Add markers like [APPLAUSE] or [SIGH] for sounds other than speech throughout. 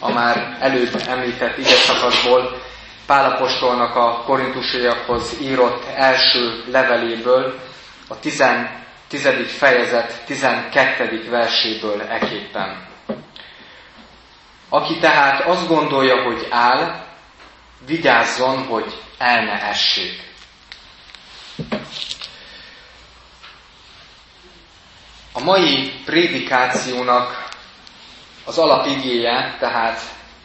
a már előbb említett ige szakaszból, Pálapostolnak a korintusiakhoz írott első leveléből, a 10. fejezet 12. verséből eképpen. Aki tehát azt gondolja, hogy áll, vigyázzon, hogy el ne essék. A mai prédikációnak az alapigéje, tehát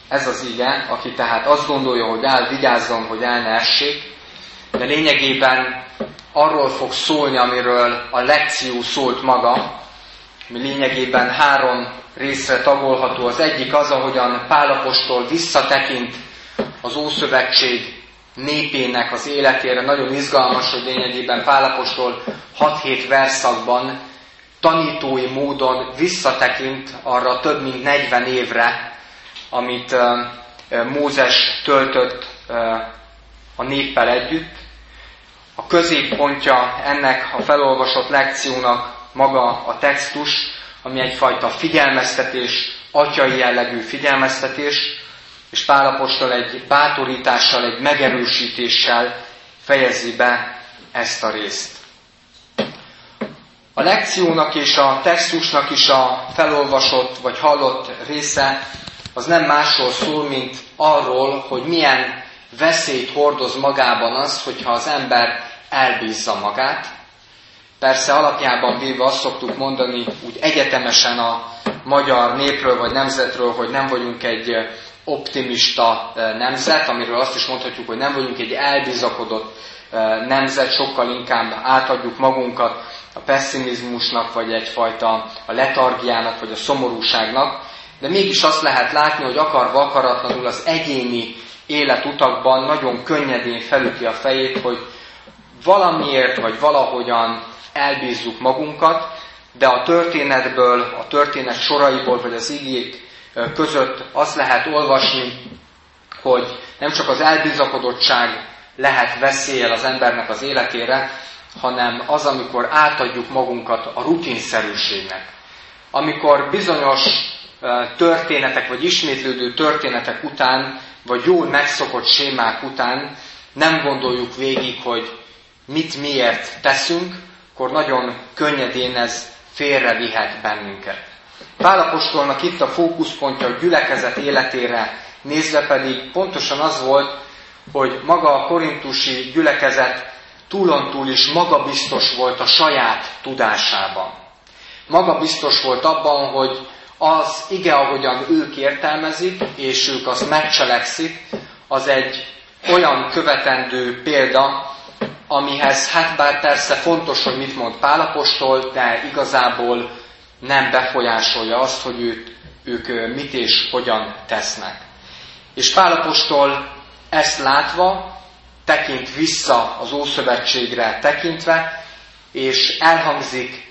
ez az ige, aki tehát azt gondolja, hogy áll, vigyázzon, hogy el ne essék, de lényegében arról fog szólni, amiről a lekció szólt maga, mi lényegében három részre tagolható. Az egyik az, ahogyan Pálapostól visszatekint az Ószövetség népének az életére. Nagyon izgalmas, hogy lényegében Pálapostól 6-7 verszakban tanítói módon visszatekint arra több mint 40 évre, amit Mózes töltött a néppel együtt. A középpontja ennek a felolvasott lekciónak maga a textus, ami egyfajta figyelmeztetés, atyai jellegű figyelmeztetés, és Pálapostól egy bátorítással, egy megerősítéssel fejezi be ezt a részt. A lekciónak és a textusnak is a felolvasott vagy hallott része az nem másról szól, mint arról, hogy milyen veszélyt hordoz magában az, hogyha az ember elbízza magát. Persze alapjában véve azt szoktuk mondani úgy egyetemesen a magyar népről vagy nemzetről, hogy nem vagyunk egy optimista nemzet, amiről azt is mondhatjuk, hogy nem vagyunk egy elbizakodott nemzet, sokkal inkább átadjuk magunkat a pessimizmusnak, vagy egyfajta a letargiának, vagy a szomorúságnak, de mégis azt lehet látni, hogy akarva akaratlanul az egyéni életutakban nagyon könnyedén felüti a fejét, hogy valamiért vagy valahogyan elbízzuk magunkat, de a történetből, a történet soraiból, vagy az igék között azt lehet olvasni, hogy nem csak az elbizakodottság lehet veszélyel az embernek az életére, hanem az, amikor átadjuk magunkat a rutinszerűségnek. Amikor bizonyos történetek, vagy ismétlődő történetek után, vagy jól megszokott sémák után nem gondoljuk végig, hogy mit miért teszünk, akkor nagyon könnyedén ez félrevihet bennünket. Pálapostolnak itt a fókuszpontja a gyülekezet életére nézve pedig pontosan az volt, hogy maga a korintusi gyülekezet túlontúl is magabiztos volt a saját tudásában. Magabiztos volt abban, hogy az ige, ahogyan ők értelmezik, és ők azt megcselekszik, az egy olyan követendő példa, amihez hát bár persze fontos, hogy mit mond Pálapostól, de igazából nem befolyásolja azt, hogy ők, ők mit és hogyan tesznek. És Pálapostól ezt látva tekint vissza az Ószövetségre tekintve, és elhangzik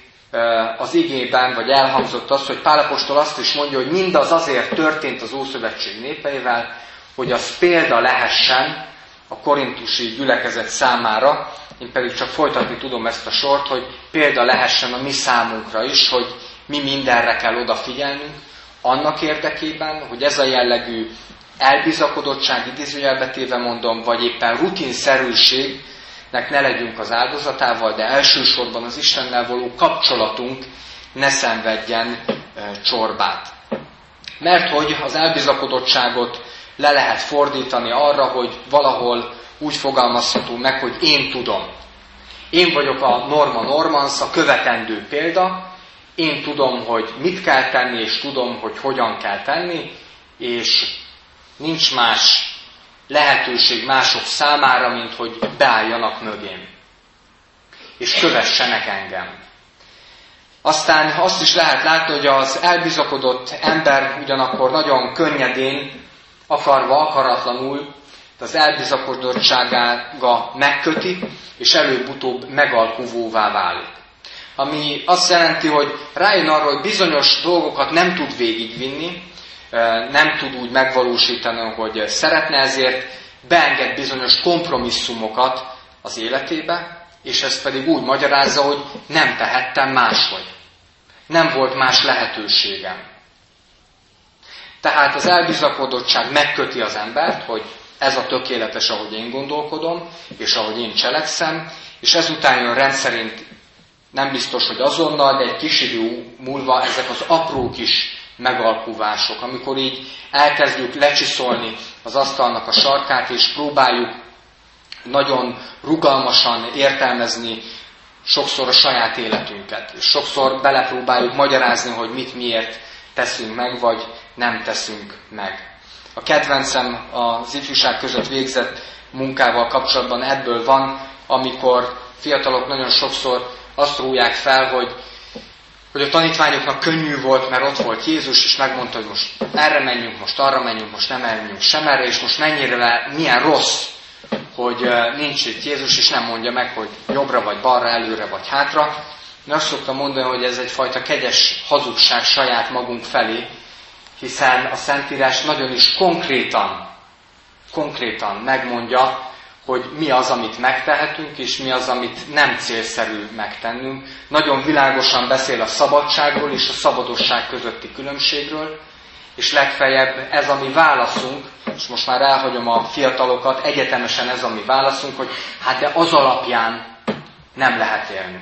az igében, vagy elhangzott az, hogy Pálapostól azt is mondja, hogy mindaz azért történt az Ószövetség népeivel, hogy az példa lehessen a korintusi gyülekezet számára, én pedig csak folytatni tudom ezt a sort, hogy példa lehessen a mi számunkra is, hogy mi mindenre kell odafigyelnünk, annak érdekében, hogy ez a jellegű elbizakodottság idézőjelbetéve mondom, vagy éppen rutinszerűségnek ne legyünk az áldozatával, de elsősorban az Istennel való kapcsolatunk ne szenvedjen csorbát. Mert hogy az elbizakodottságot le lehet fordítani arra, hogy valahol úgy fogalmazható meg, hogy én tudom. Én vagyok a Norma Normans, a követendő példa, én tudom, hogy mit kell tenni, és tudom, hogy hogyan kell tenni, és nincs más lehetőség mások számára, mint hogy beálljanak mögém, és kövessenek engem. Aztán azt is lehet látni, hogy az elbizakodott ember ugyanakkor nagyon könnyedén, akarva, akaratlanul, az elbizakodottságága megköti, és előbb-utóbb megalkuvóvá válik. Ami azt jelenti, hogy rájön arra, hogy bizonyos dolgokat nem tud végigvinni, nem tud úgy megvalósítani, hogy szeretne, ezért beenged bizonyos kompromisszumokat az életébe, és ezt pedig úgy magyarázza, hogy nem tehettem máshogy. Nem volt más lehetőségem. Tehát az elbizakodottság megköti az embert, hogy ez a tökéletes, ahogy én gondolkodom, és ahogy én cselekszem, és ezután jön rendszerint nem biztos, hogy azonnal, de egy kis idő múlva ezek az apró kis megalkuvások, amikor így elkezdjük lecsiszolni az asztalnak a sarkát, és próbáljuk nagyon rugalmasan értelmezni sokszor a saját életünket, és sokszor belepróbáljuk magyarázni, hogy mit miért teszünk meg, vagy nem teszünk meg. A kedvencem az ifjúság között végzett munkával kapcsolatban ebből van, amikor fiatalok nagyon sokszor azt rúják fel, hogy, hogy a tanítványoknak könnyű volt, mert ott volt Jézus, és megmondta, hogy most erre menjünk, most arra menjünk, most nem menjünk sem erre, és most mennyire, milyen rossz, hogy nincs itt Jézus, és nem mondja meg, hogy jobbra vagy balra, előre vagy hátra. Én azt szoktam mondani, hogy ez egyfajta kegyes hazugság saját magunk felé, hiszen a Szentírás nagyon is konkrétan, konkrétan megmondja, hogy mi az, amit megtehetünk, és mi az, amit nem célszerű megtennünk. Nagyon világosan beszél a szabadságról és a szabadosság közötti különbségről, és legfeljebb ez a mi válaszunk, és most már elhagyom a fiatalokat, egyetemesen ez a mi válaszunk, hogy hát de az alapján nem lehet élni.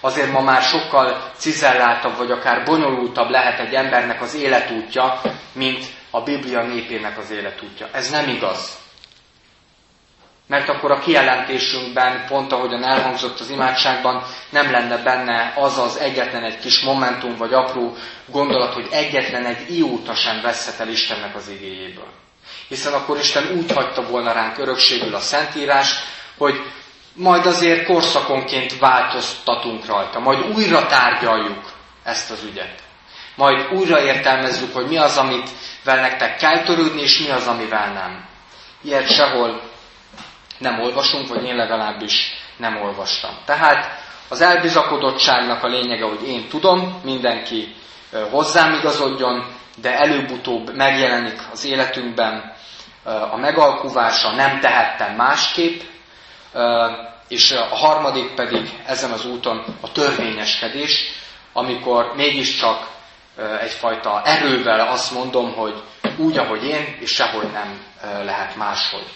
Azért ma már sokkal cizelláltabb, vagy akár bonyolultabb lehet egy embernek az életútja, mint a Biblia népének az életútja. Ez nem igaz. Mert akkor a kijelentésünkben, pont ahogyan elhangzott az imádságban, nem lenne benne az az egyetlen egy kis momentum vagy apró gondolat, hogy egyetlen egy ióta sem veszhet el Istennek az igéjéből. Hiszen akkor Isten úgy hagyta volna ránk örökségül a Szentírás, hogy majd azért korszakonként változtatunk rajta, majd újra tárgyaljuk ezt az ügyet. Majd újra értelmezzük, hogy mi az, amit vel nektek kell törődni, és mi az, amivel nem. Ilyet sehol nem olvasunk, vagy én legalábbis nem olvastam. Tehát az elbizakodottságnak a lényege, hogy én tudom, mindenki hozzám igazodjon, de előbb-utóbb megjelenik az életünkben a megalkuvása, nem tehettem másképp, és a harmadik pedig ezen az úton a törvényeskedés, amikor mégiscsak egyfajta erővel azt mondom, hogy úgy, ahogy én, és sehogy nem lehet máshogy.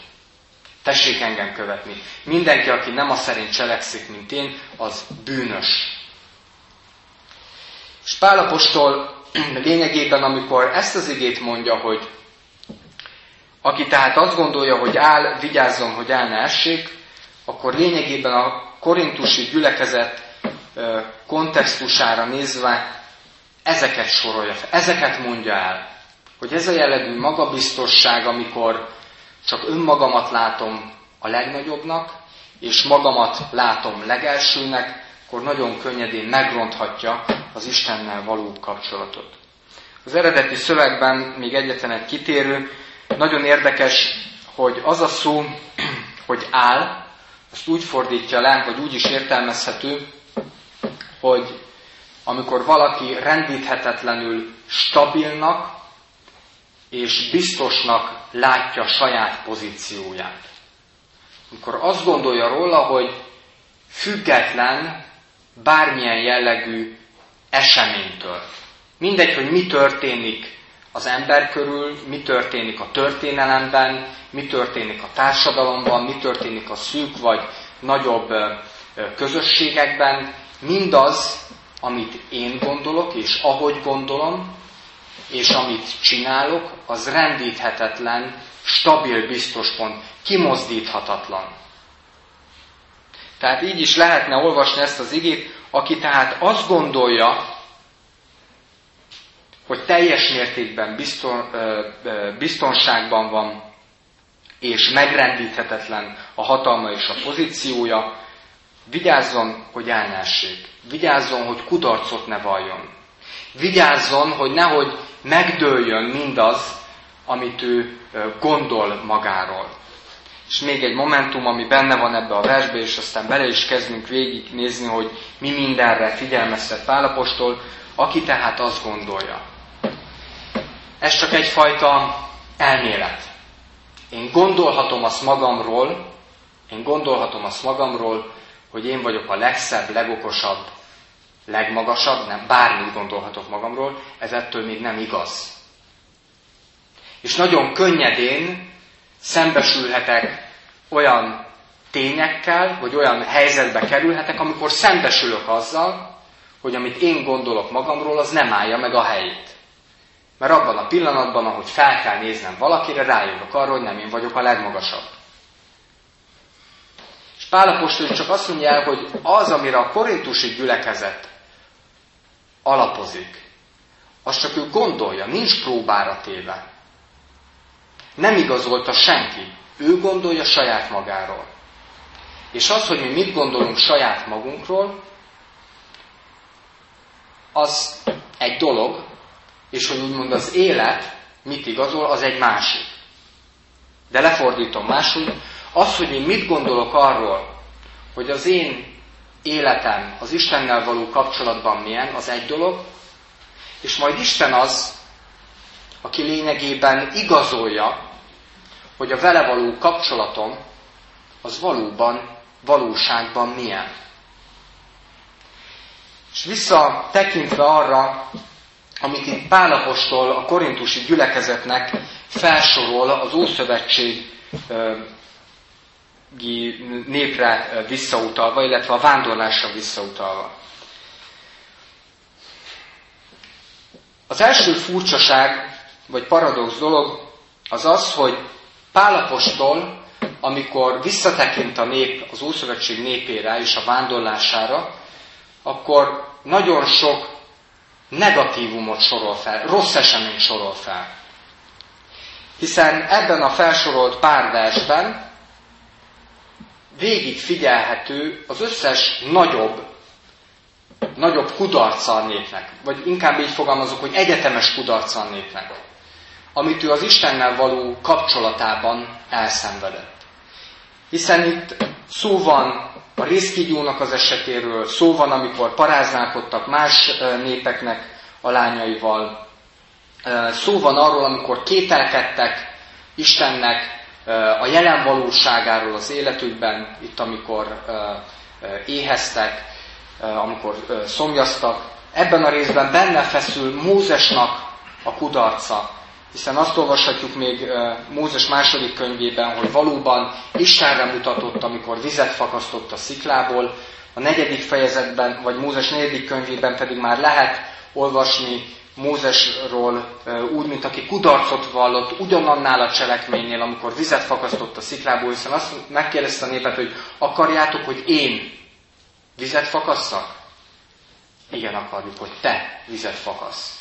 Tessék engem követni. Mindenki, aki nem a szerint cselekszik, mint én, az bűnös. És Pálapostól lényegében, amikor ezt az igét mondja, hogy aki tehát azt gondolja, hogy áll, vigyázzon, hogy el ne essék, akkor lényegében a korintusi gyülekezet kontextusára nézve ezeket sorolja fel, ezeket mondja el. Hogy ez a jellegű magabiztosság, amikor csak önmagamat látom a legnagyobbnak, és magamat látom legelsőnek, akkor nagyon könnyedén megronthatja az Istennel való kapcsolatot. Az eredeti szövegben még egyetlen egy kitérő, nagyon érdekes, hogy az a szó, [CLEARS THROAT] hogy áll, azt úgy fordítja le, hogy úgy is értelmezhető, hogy amikor valaki rendíthetetlenül stabilnak és biztosnak látja saját pozícióját. Amikor azt gondolja róla, hogy független bármilyen jellegű eseménytől. Mindegy, hogy mi történik az ember körül, mi történik a történelemben, mi történik a társadalomban, mi történik a szűk vagy nagyobb közösségekben, mindaz, amit én gondolok, és ahogy gondolom, és amit csinálok, az rendíthetetlen, stabil, biztos pont, kimozdíthatatlan. Tehát így is lehetne olvasni ezt az igét, aki tehát azt gondolja, hogy teljes mértékben bizton, biztonságban van, és megrendíthetetlen a hatalma és a pozíciója, vigyázzon, hogy elnássék. Vigyázzon, hogy kudarcot ne valljon. Vigyázzon, hogy nehogy megdőljön mindaz, amit ő gondol magáról. És még egy momentum, ami benne van ebbe a versbe, és aztán bele is kezdünk végignézni, hogy mi mindenre figyelmeztet Pálapostól, aki tehát azt gondolja. Ez csak egyfajta elmélet. Én gondolhatom azt magamról, én gondolhatom azt magamról, hogy én vagyok a legszebb, legokosabb, legmagasabb, nem, bármit gondolhatok magamról, ez ettől még nem igaz. És nagyon könnyedén szembesülhetek olyan tényekkel, vagy olyan helyzetbe kerülhetek, amikor szembesülök azzal, hogy amit én gondolok magamról, az nem állja meg a helyét. Mert abban a pillanatban, ahogy fel kell néznem valakire, rájövök arra, hogy nem én vagyok a legmagasabb. És Pálapostól csak azt mondja el, hogy az, amire a korintusi gyülekezet alapozik, az csak ő gondolja, nincs próbára téve. Nem igazolta senki. Ő gondolja saját magáról. És az, hogy mi mit gondolunk saját magunkról, az egy dolog, és hogy úgymond az élet mit igazol, az egy másik. De lefordítom máshogy, az, hogy én mit gondolok arról, hogy az én életem az Istennel való kapcsolatban milyen, az egy dolog, és majd Isten az, aki lényegében igazolja, hogy a vele való kapcsolatom az valóban, valóságban milyen. És visszatekintve arra, amit itt Pálapostól a korintusi gyülekezetnek felsorol az Ószövetség népre visszautalva, illetve a vándorlásra visszautalva. Az első furcsaság, vagy paradox dolog az az, hogy Pálapostól, amikor visszatekint a nép, az Ószövetség népére és a vándorlására, akkor nagyon sok negatívumot sorol fel, rossz eseményt sorol fel. Hiszen ebben a felsorolt pár versben végig figyelhető az összes nagyobb, nagyobb kudarca a népnek. Vagy inkább így fogalmazok, hogy egyetemes kudarca a népnek. Amit ő az Istennel való kapcsolatában elszenvedett. Hiszen itt szó van a részkigyónak az esetéről, szó van, amikor paráználkodtak más népeknek a lányaival, szó van arról, amikor kételkedtek Istennek a jelen valóságáról az életükben, itt amikor éheztek, amikor szomjaztak. Ebben a részben benne feszül Mózesnak a kudarca, hiszen azt olvashatjuk még Mózes második könyvében, hogy valóban Istenre mutatott, amikor vizet fakasztott a sziklából, a negyedik fejezetben, vagy Mózes negyedik könyvében pedig már lehet olvasni Mózesról úgy, mint aki kudarcot vallott ugyanannál a cselekménynél, amikor vizet fakasztott a sziklából, hiszen azt megkérdezte a népet, hogy akarjátok, hogy én vizet fakasszak? Igen, akarjuk, hogy te vizet fakasz.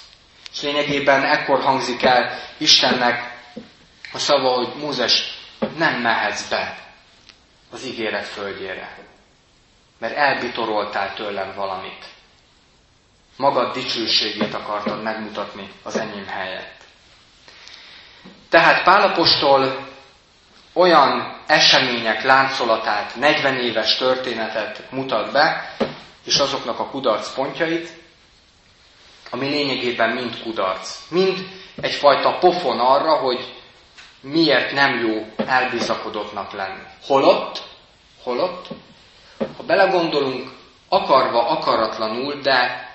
És lényegében ekkor hangzik el Istennek a szava, hogy Mózes nem mehetsz be az ígéret földjére, mert elbitoroltál tőlem valamit magad dicsőségét akartad megmutatni az enyém helyett. Tehát Pálapostól olyan események láncolatát, 40 éves történetet mutat be, és azoknak a kudarc pontjait, ami lényegében mind kudarc. Mind egyfajta pofon arra, hogy miért nem jó elbizakodottnak lenni. Holott, holott, ha belegondolunk, akarva, akaratlanul, de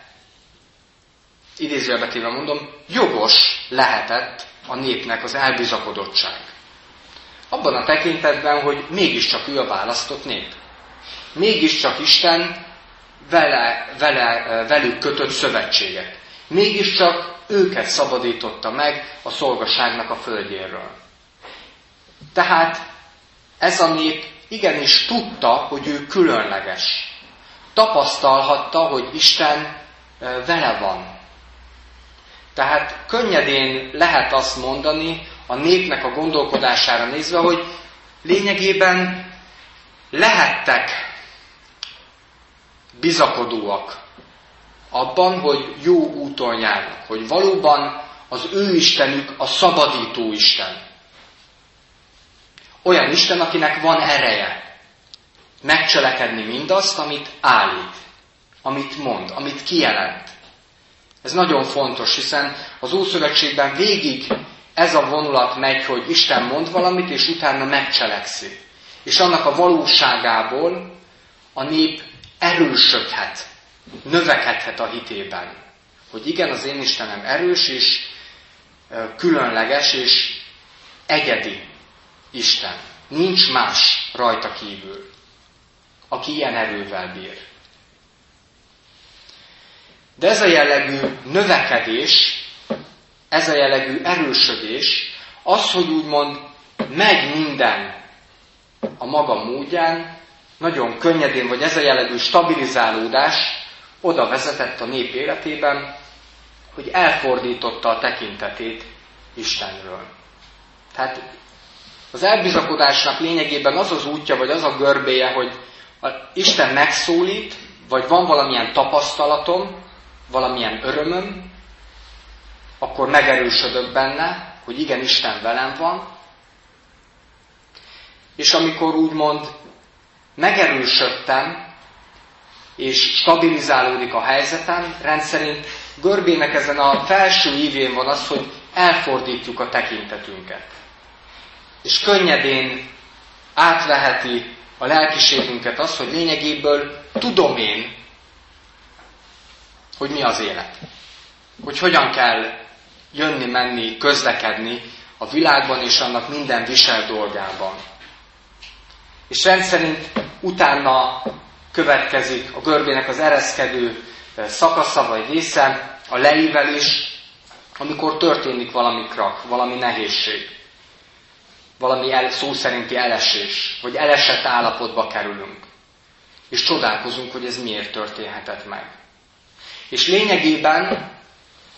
idézőjelbetéve mondom, jogos lehetett a népnek az elbizakodottság. Abban a tekintetben, hogy mégiscsak ő a választott nép. Mégiscsak Isten vele, vele, velük kötött szövetséget. Mégiscsak őket szabadította meg a szolgaságnak a földjéről. Tehát ez a nép igenis tudta, hogy ő különleges. Tapasztalhatta, hogy Isten vele van. Tehát könnyedén lehet azt mondani a népnek a gondolkodására nézve, hogy lényegében lehettek bizakodóak abban, hogy jó úton járnak, hogy valóban az ő Istenük a szabadító Isten. Olyan Isten, akinek van ereje megcselekedni mindazt, amit állít, amit mond, amit kijelent. Ez nagyon fontos, hiszen az Ószövetségben végig ez a vonulat megy, hogy Isten mond valamit, és utána megcselekszi. És annak a valóságából a nép erősödhet, növekedhet a hitében. Hogy igen, az én Istenem erős és különleges, és egyedi Isten. Nincs más rajta kívül, aki ilyen erővel bír. De ez a jellegű növekedés, ez a jellegű erősödés, az, hogy úgymond megy minden a maga módján, nagyon könnyedén, vagy ez a jellegű stabilizálódás oda vezetett a nép életében, hogy elfordította a tekintetét Istenről. Tehát az elbizakodásnak lényegében az az útja, vagy az a görbéje, hogy Isten megszólít, vagy van valamilyen tapasztalatom, valamilyen örömöm, akkor megerősödök benne, hogy igen, Isten velem van, és amikor úgymond megerősödtem, és stabilizálódik a helyzetem, rendszerint görbének ezen a felső ívén van az, hogy elfordítjuk a tekintetünket. És könnyedén átveheti a lelkiségünket az, hogy lényegéből tudom én, hogy mi az élet. Hogy hogyan kell jönni, menni, közlekedni a világban és annak minden visel dolgában. És rendszerint utána következik a görbének az ereszkedő szakasza vagy része, a leívelés, amikor történik valami krak, valami nehézség, valami el, szó szerinti elesés, vagy elesett állapotba kerülünk. És csodálkozunk, hogy ez miért történhetett meg. És lényegében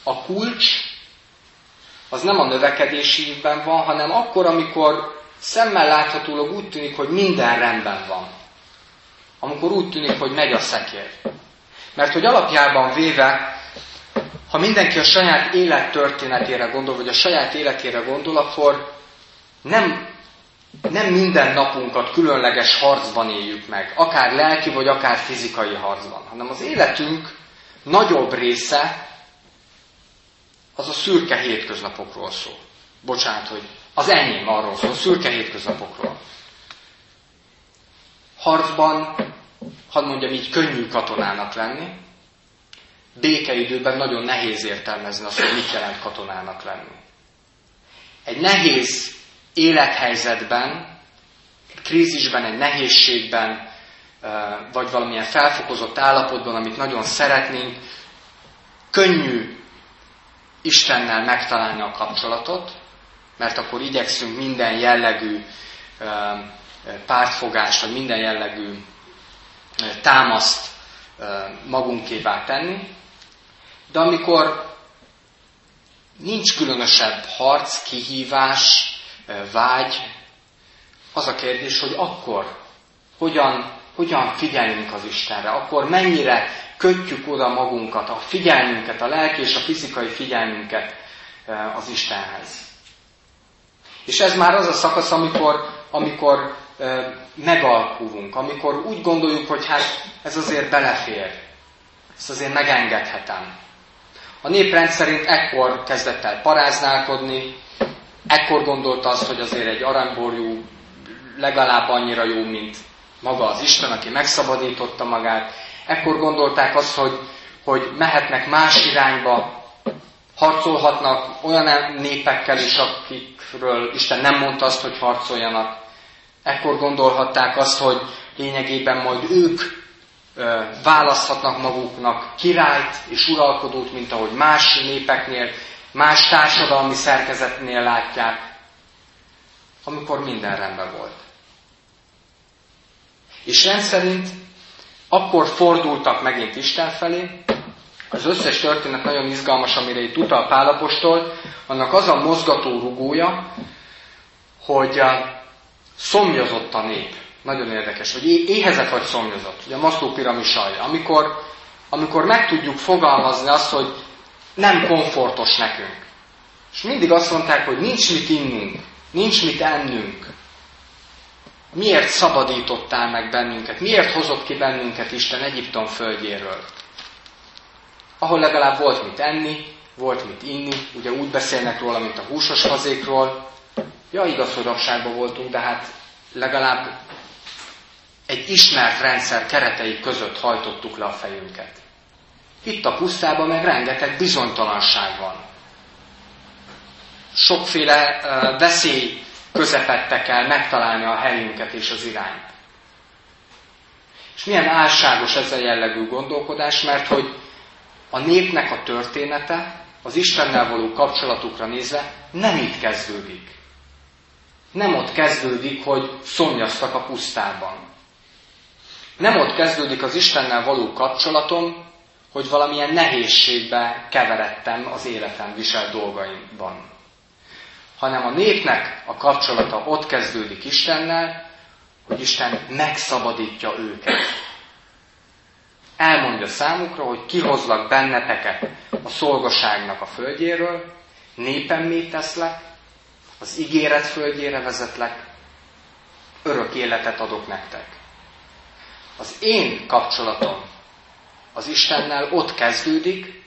a kulcs az nem a növekedési évben van, hanem akkor, amikor szemmel láthatólag úgy tűnik, hogy minden rendben van. Amikor úgy tűnik, hogy megy a szekér. Mert hogy alapjában véve, ha mindenki a saját élet történetére gondol, vagy a saját életére gondol, akkor nem, nem minden napunkat különleges harcban éljük meg, akár lelki, vagy akár fizikai harcban, hanem az életünk nagyobb része az a szürke hétköznapokról szól. Bocsánat, hogy az enyém arról szól, szürke hétköznapokról. Harcban, hadd mondjam így, könnyű katonának lenni. Békeidőben nagyon nehéz értelmezni azt, hogy mit jelent katonának lenni. Egy nehéz élethelyzetben, egy krízisben, egy nehézségben, vagy valamilyen felfokozott állapotban, amit nagyon szeretnénk, könnyű Istennel megtalálni a kapcsolatot, mert akkor igyekszünk minden jellegű pártfogást, vagy minden jellegű támaszt magunkévá tenni. De amikor nincs különösebb harc, kihívás, vágy, az a kérdés, hogy akkor hogyan, hogyan figyelünk az Istenre, akkor mennyire kötjük oda magunkat, a figyelmünket, a lelki és a fizikai figyelmünket az Istenhez. És ez már az a szakasz, amikor, amikor megalkulunk, amikor úgy gondoljuk, hogy hát ez azért belefér, ezt azért megengedhetem. A néprend szerint ekkor kezdett el paráználkodni, ekkor gondolta azt, hogy azért egy aranyborjú legalább annyira jó, mint maga az Isten, aki megszabadította magát. Ekkor gondolták azt, hogy, hogy mehetnek más irányba, harcolhatnak olyan népekkel is, akikről Isten nem mondta azt, hogy harcoljanak. Ekkor gondolhatták azt, hogy lényegében majd ők választhatnak maguknak királyt és uralkodót, mint ahogy más népeknél, más társadalmi szerkezetnél látják, amikor minden rendben volt. És rendszerint akkor fordultak megint Isten felé, az összes történet nagyon izgalmas, amire itt utal Pálapostól, annak az a mozgató rugója, hogy szomjazott a nép. Nagyon érdekes, hogy éhezett vagy szomjazott. Ugye a Maszló piramis alja. Amikor, amikor meg tudjuk fogalmazni azt, hogy nem komfortos nekünk. És mindig azt mondták, hogy nincs mit innunk, nincs mit ennünk. Miért szabadítottál meg bennünket? Miért hozott ki bennünket Isten Egyiptom földjéről? ahol legalább volt mit enni, volt mit inni, ugye úgy beszélnek róla, mint a húsos fazékról. Ja, igaz, hogy rabságban voltunk, de hát legalább egy ismert rendszer keretei között hajtottuk le a fejünket. Itt a pusztában meg rengeteg bizonytalanság van. sokféle veszély közepette kell megtalálni a helyünket és az irányt. És milyen álságos ez a jellegű gondolkodás, mert hogy a népnek a története, az Istennel való kapcsolatukra nézve nem itt kezdődik. Nem ott kezdődik, hogy szomjaztak a pusztában. Nem ott kezdődik az Istennel való kapcsolatom, hogy valamilyen nehézségbe keveredtem az életem viselt dolgaimban. Hanem a népnek a kapcsolata ott kezdődik Istennel, hogy Isten megszabadítja őket. Elmondja számukra, hogy kihozlak benneteket a szolgaságnak a földjéről, népemmé teszlek, az ígéret földjére vezetlek, örök életet adok nektek. Az én kapcsolatom az Istennel ott kezdődik,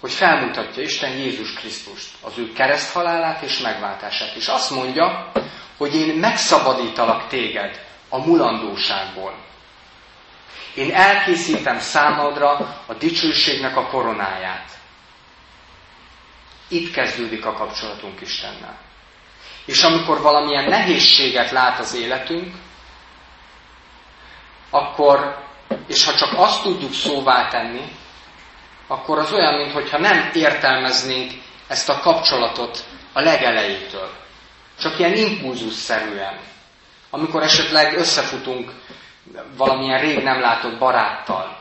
hogy felmutatja Isten Jézus Krisztust, az ő kereszthalálát és megváltását. És azt mondja, hogy én megszabadítalak téged a mulandóságból. Én elkészítem számodra a dicsőségnek a koronáját. Itt kezdődik a kapcsolatunk Istennel. És amikor valamilyen nehézséget lát az életünk, akkor, és ha csak azt tudjuk szóvá tenni, akkor az olyan, mintha nem értelmeznénk ezt a kapcsolatot a legelejétől. Csak ilyen impulzusszerűen. Amikor esetleg összefutunk valamilyen rég nem látott baráttal.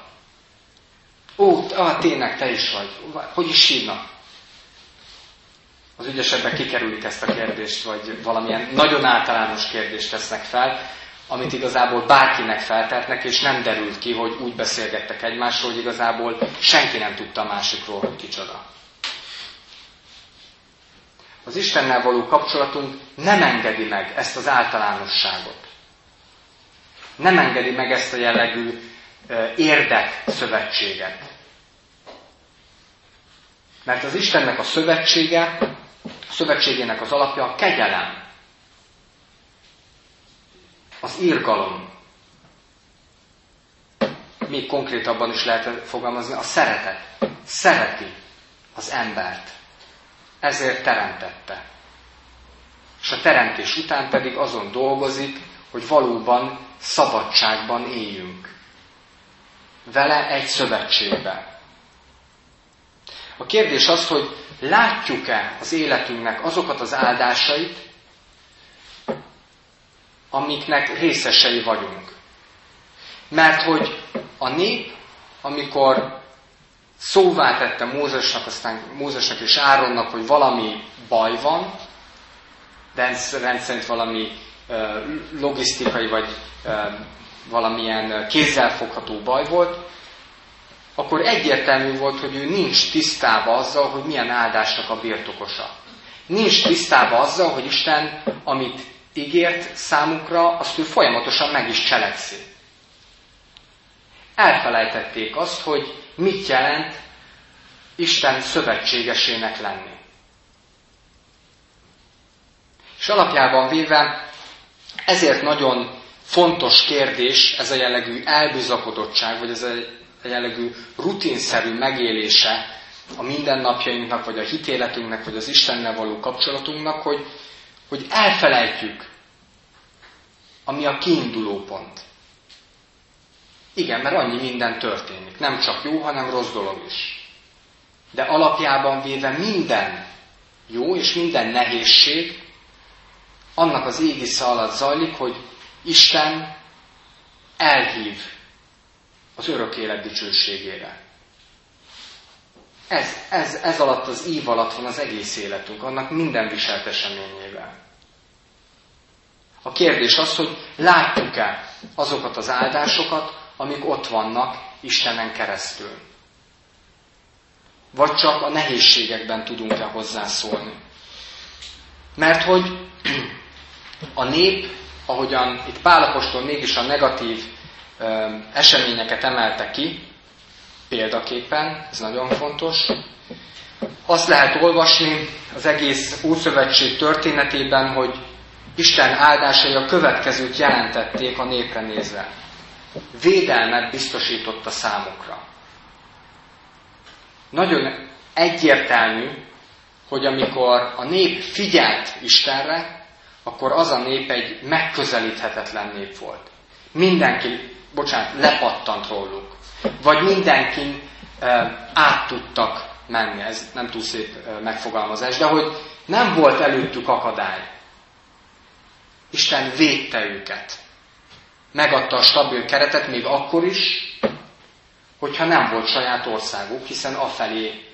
Ó, ah, tényleg te is vagy. Hogy is hívnak? Az ügyesebbek kikerülik ezt a kérdést, vagy valamilyen nagyon általános kérdést tesznek fel, amit igazából bárkinek feltetnek, és nem derült ki, hogy úgy beszélgettek egymásról, hogy igazából senki nem tudta a másikról, hogy kicsoda. Az Istennel való kapcsolatunk nem engedi meg ezt az általánosságot. Nem engedi meg ezt a jellegű érdek szövetséget. Mert az Istennek a szövetsége, a szövetségének az alapja a kegyelem az írgalom. Még konkrétabban is lehet fogalmazni, a szeretet. Szereti az embert. Ezért teremtette. És a teremtés után pedig azon dolgozik, hogy valóban szabadságban éljünk. Vele egy szövetségbe. A kérdés az, hogy látjuk-e az életünknek azokat az áldásait, amiknek részesei vagyunk. Mert hogy a nép, amikor szóvá tette Mózesnak, aztán Mózesnek és Áronnak, hogy valami baj van, de rendszerint valami logisztikai vagy valamilyen kézzelfogható baj volt, akkor egyértelmű volt, hogy ő nincs tisztába azzal, hogy milyen áldásnak a birtokosa. Nincs tisztába azzal, hogy Isten, amit ígért számukra, azt ő folyamatosan meg is cselekszi. Elfelejtették azt, hogy mit jelent Isten szövetségesének lenni. És alapjában véve ezért nagyon fontos kérdés ez a jellegű elbizakodottság, vagy ez a jellegű rutinszerű megélése a mindennapjainknak, vagy a hitéletünknek, vagy az Istennel való kapcsolatunknak, hogy hogy elfelejtjük, ami a kiinduló pont. Igen, mert annyi minden történik. Nem csak jó, hanem rossz dolog is. De alapjában véve minden jó és minden nehézség annak az égisze alatt zajlik, hogy Isten elhív az örök élet dicsőségére. Ez, ez, ez alatt az ív alatt van az egész életünk, annak minden viselt eseményével. A kérdés az, hogy látjuk-e azokat az áldásokat, amik ott vannak Istenen keresztül. Vagy csak a nehézségekben tudunk-e hozzászólni. Mert hogy a nép, ahogyan itt Pálapostól mégis a negatív eseményeket emelte ki, példaképpen, ez nagyon fontos. Azt lehet olvasni az egész Ószövetség történetében, hogy Isten áldásai a következőt jelentették a népre nézve. Védelmet biztosított a számukra. Nagyon egyértelmű, hogy amikor a nép figyelt Istenre, akkor az a nép egy megközelíthetetlen nép volt. Mindenki, bocsánat, lepattant róluk. Vagy mindenkin át tudtak menni. Ez nem túl szép megfogalmazás, de hogy nem volt előttük akadály. Isten védte őket. Megadta a stabil keretet még akkor is, hogyha nem volt saját országuk, hiszen afelé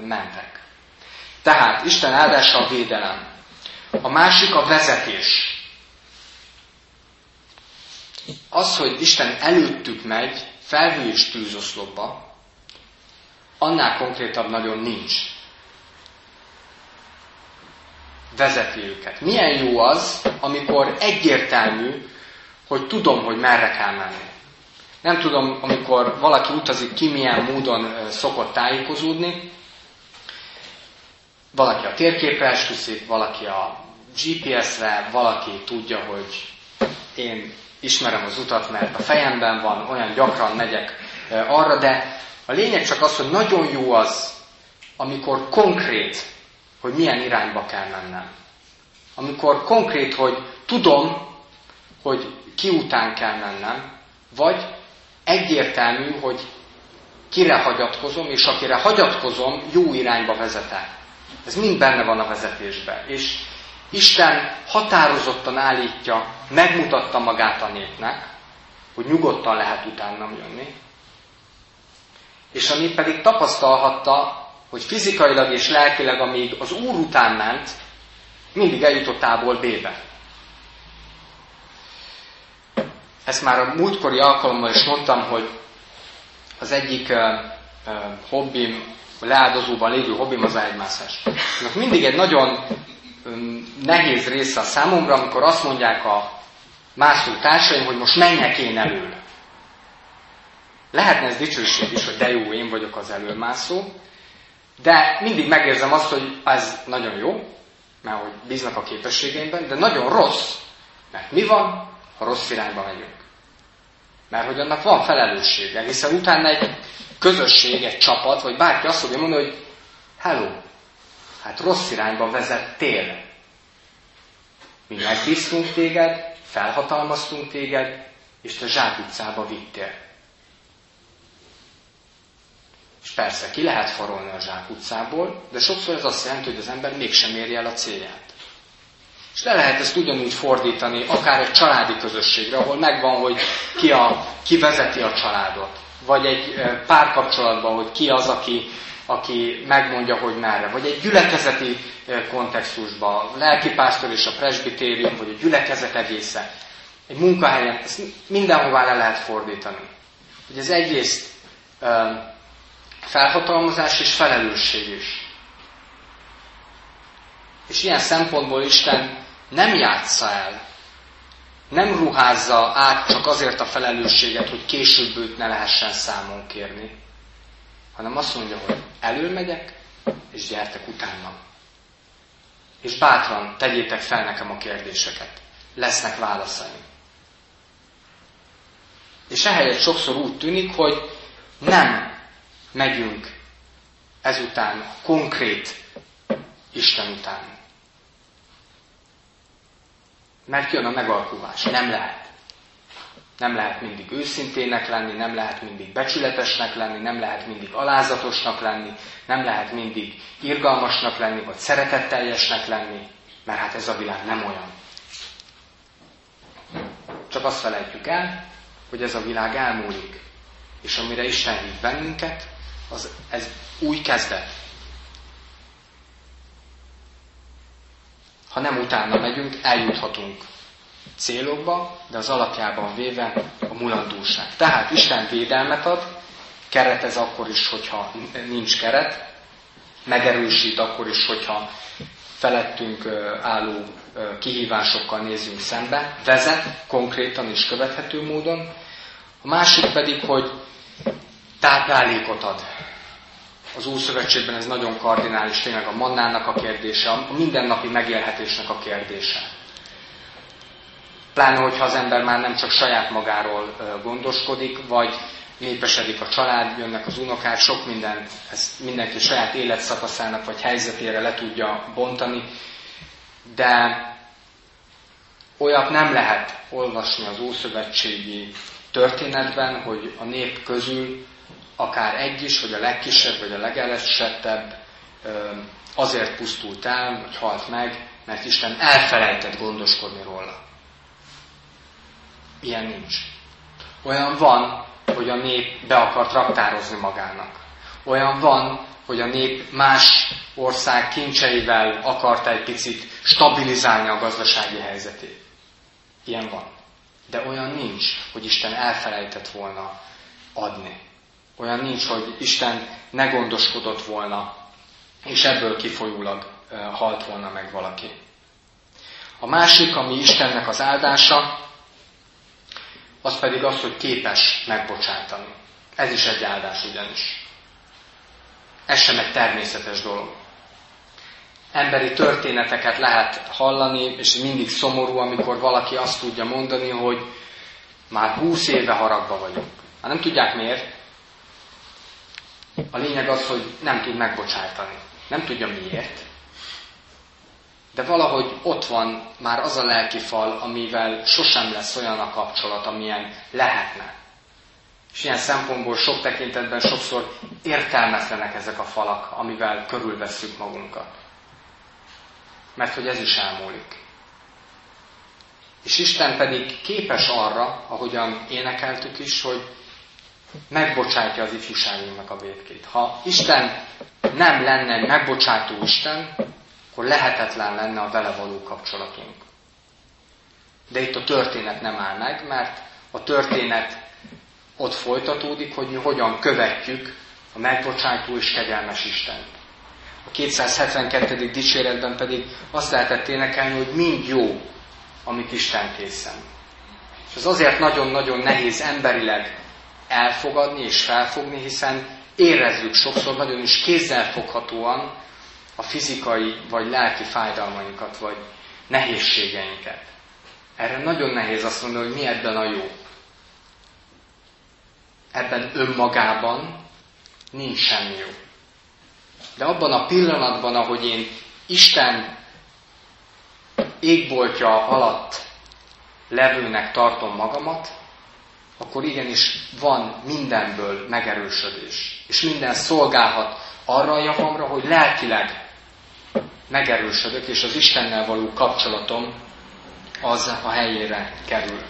mentek. Tehát Isten áldása a védelem. A másik a vezetés. Az, hogy Isten előttük megy, felhő és tűzoszlopba, annál konkrétabb nagyon nincs. Vezeti őket. Milyen jó az, amikor egyértelmű, hogy tudom, hogy merre kell menni. Nem tudom, amikor valaki utazik ki, milyen módon szokott tájékozódni, valaki a térképre esküszik, valaki a GPS-re, valaki tudja, hogy én ismerem az utat, mert a fejemben van, olyan gyakran megyek arra, de a lényeg csak az, hogy nagyon jó az, amikor konkrét, hogy milyen irányba kell mennem. Amikor konkrét, hogy tudom, hogy ki után kell mennem, vagy egyértelmű, hogy kire hagyatkozom, és akire hagyatkozom, jó irányba vezet el. Ez mind benne van a vezetésben. És Isten határozottan állítja, megmutatta magát a népnek, hogy nyugodtan lehet utánam jönni. És a nép pedig tapasztalhatta, hogy fizikailag és lelkileg, amíg az Úr után ment, mindig eljutott A-ból B-be. Ezt már a múltkori alkalommal is mondtam, hogy az egyik uh, uh, hobbim leáldozóban lévő hobbim az ágymászás. Mindig egy nagyon nehéz része a számomra, amikor azt mondják a mászó társaim, hogy most menjek én elől. Lehetne ez dicsőség is, hogy de jó, én vagyok az előmászó, de mindig megérzem azt, hogy ez nagyon jó, mert hogy bíznak a képességeimben, de nagyon rossz, mert mi van, ha rossz irányba megyünk? Mert hogy annak van felelőssége, hiszen utána egy közösség, egy csapat, vagy bárki azt fogja mondani, hogy hello, hát rossz irányba vezettél. Mi megbíztunk téged, felhatalmaztunk téged, és te zsákutcába vittél. És persze, ki lehet farolni a zsákutcából, de sokszor ez azt jelenti, hogy az ember mégsem érje el a célját. És le lehet ezt ugyanúgy fordítani, akár egy családi közösségre, ahol megvan, hogy ki, a, ki vezeti a családot vagy egy párkapcsolatban, hogy ki az, aki, aki megmondja, hogy merre, vagy egy gyülekezeti kontextusban, a lelkipásztor és a presbitérium, vagy a gyülekezet egésze, egy munkahelyen, ezt mindenhová le lehet fordítani. Hogy ez egyrészt felhatalmazás és felelősség is. És ilyen szempontból Isten nem játsza el nem ruházza át csak azért a felelősséget, hogy később őt ne lehessen számon kérni, hanem azt mondja, hogy előmegyek, és gyertek utána. És bátran tegyétek fel nekem a kérdéseket. Lesznek válaszaim. És ehelyett sokszor úgy tűnik, hogy nem megyünk ezután konkrét Isten után. Mert jön a megalkuvás. Nem lehet. Nem lehet mindig őszintének lenni, nem lehet mindig becsületesnek lenni, nem lehet mindig alázatosnak lenni, nem lehet mindig irgalmasnak lenni, vagy szeretetteljesnek lenni, mert hát ez a világ nem olyan. Csak azt felejtjük el, hogy ez a világ elmúlik, és amire Isten hív bennünket, az, ez új kezdet. Ha nem utána megyünk, eljuthatunk célokba, de az alapjában véve a mulandóság. Tehát Isten védelmet ad, keret ez akkor is, hogyha nincs keret, megerősít akkor is, hogyha felettünk álló kihívásokkal nézünk szembe, vezet konkrétan és követhető módon. A másik pedig, hogy táplálékot ad az Úrszövetségben ez nagyon kardinális, tényleg a mannának a kérdése, a mindennapi megélhetésnek a kérdése. Pláne, hogyha az ember már nem csak saját magáról gondoskodik, vagy népesedik a család, jönnek az unokák, sok minden, ezt mindenki saját életszakaszának vagy helyzetére le tudja bontani, de olyat nem lehet olvasni az Ószövetségi történetben, hogy a nép közül akár egy is, vagy a legkisebb, vagy a legelesettebb azért pusztult el, vagy halt meg, mert Isten elfelejtett gondoskodni róla. Ilyen nincs. Olyan van, hogy a nép be akart raktározni magának. Olyan van, hogy a nép más ország kincseivel akarta egy picit stabilizálni a gazdasági helyzetét. Ilyen van. De olyan nincs, hogy Isten elfelejtett volna adni. Olyan nincs, hogy Isten ne gondoskodott volna, és ebből kifolyólag halt volna meg valaki. A másik, ami Istennek az áldása, az pedig az, hogy képes megbocsátani. Ez is egy áldás ugyanis. Ez sem egy természetes dolog. Emberi történeteket lehet hallani, és mindig szomorú, amikor valaki azt tudja mondani, hogy már húsz éve haragba vagyok. Hát nem tudják miért. A lényeg az, hogy nem tud megbocsátani. Nem tudja miért. De valahogy ott van már az a lelki fal, amivel sosem lesz olyan a kapcsolat, amilyen lehetne. És ilyen szempontból sok tekintetben sokszor értelmetlenek ezek a falak, amivel körülvesszük magunkat. Mert hogy ez is elmúlik. És Isten pedig képes arra, ahogyan énekeltük is, hogy megbocsátja az ifjúságunknak a vétkét. Ha Isten nem lenne megbocsátó Isten, akkor lehetetlen lenne a vele való kapcsolatunk. De itt a történet nem áll meg, mert a történet ott folytatódik, hogy mi hogyan követjük a megbocsátó és kegyelmes Istent. A 272. dicséretben pedig azt lehetett énekelni, hogy mind jó, amit Isten készen. És ez azért nagyon-nagyon nehéz emberileg elfogadni és felfogni, hiszen érezzük sokszor nagyon is kézzelfoghatóan a fizikai vagy lelki fájdalmainkat, vagy nehézségeinket. Erre nagyon nehéz azt mondani, hogy mi ebben a jó. Ebben önmagában nincs semmi jó. De abban a pillanatban, ahogy én Isten égboltja alatt levőnek tartom magamat, akkor igenis van mindenből megerősödés. És minden szolgálhat arra a javamra, hogy lelkileg megerősödök, és az Istennel való kapcsolatom az a helyére kerül.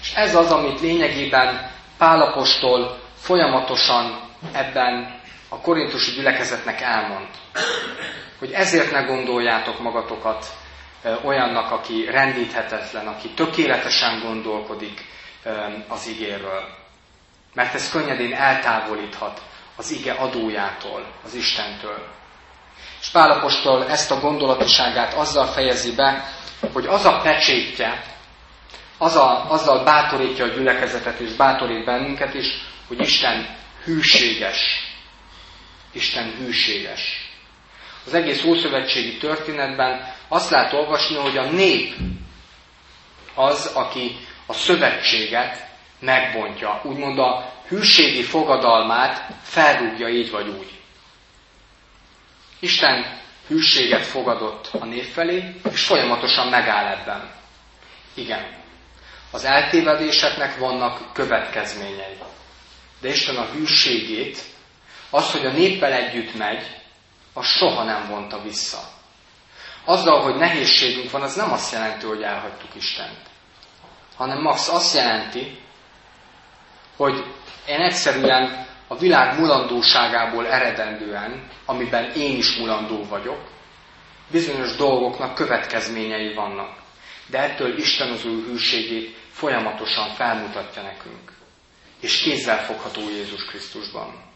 És ez az, amit lényegében Pálapostól folyamatosan ebben a korintusi gyülekezetnek elmond. Hogy ezért ne gondoljátok magatokat olyannak, aki rendíthetetlen, aki tökéletesen gondolkodik az igéről. Mert ez könnyedén eltávolíthat az ige adójától, az Istentől. És Pálapostól ezt a gondolatiságát azzal fejezi be, hogy az a pecsétje, az a, azzal bátorítja a gyülekezetet és bátorít bennünket is, hogy Isten hűséges. Isten hűséges. Az egész Ószövetségi történetben azt lehet olvasni, hogy a nép az, aki a szövetséget megbontja. Úgymond a hűségi fogadalmát felrúgja így vagy úgy. Isten hűséget fogadott a nép felé, és folyamatosan megáll ebben. Igen, az eltévedéseknek vannak következményei. De Isten a hűségét, az, hogy a néppel együtt megy, az soha nem vonta vissza. Azzal, hogy nehézségünk van, az nem azt jelenti, hogy elhagytuk Istent. Hanem max azt jelenti, hogy én egyszerűen a világ mulandóságából eredendően, amiben én is mulandó vagyok, bizonyos dolgoknak következményei vannak. De ettől Isten az ő hűségét folyamatosan felmutatja nekünk. És kézzel fogható Jézus Krisztusban.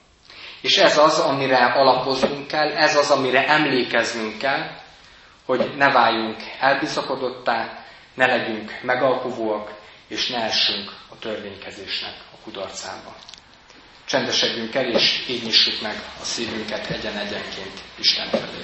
És ez az, amire alapoznunk kell, ez az, amire emlékeznünk kell, hogy ne váljunk elbiszakodottá, ne legyünk megalkuvóak, és ne essünk a törvénykezésnek a kudarcába. Csendesedjünk el, és így nyissuk meg a szívünket egyen-egyenként Isten felé.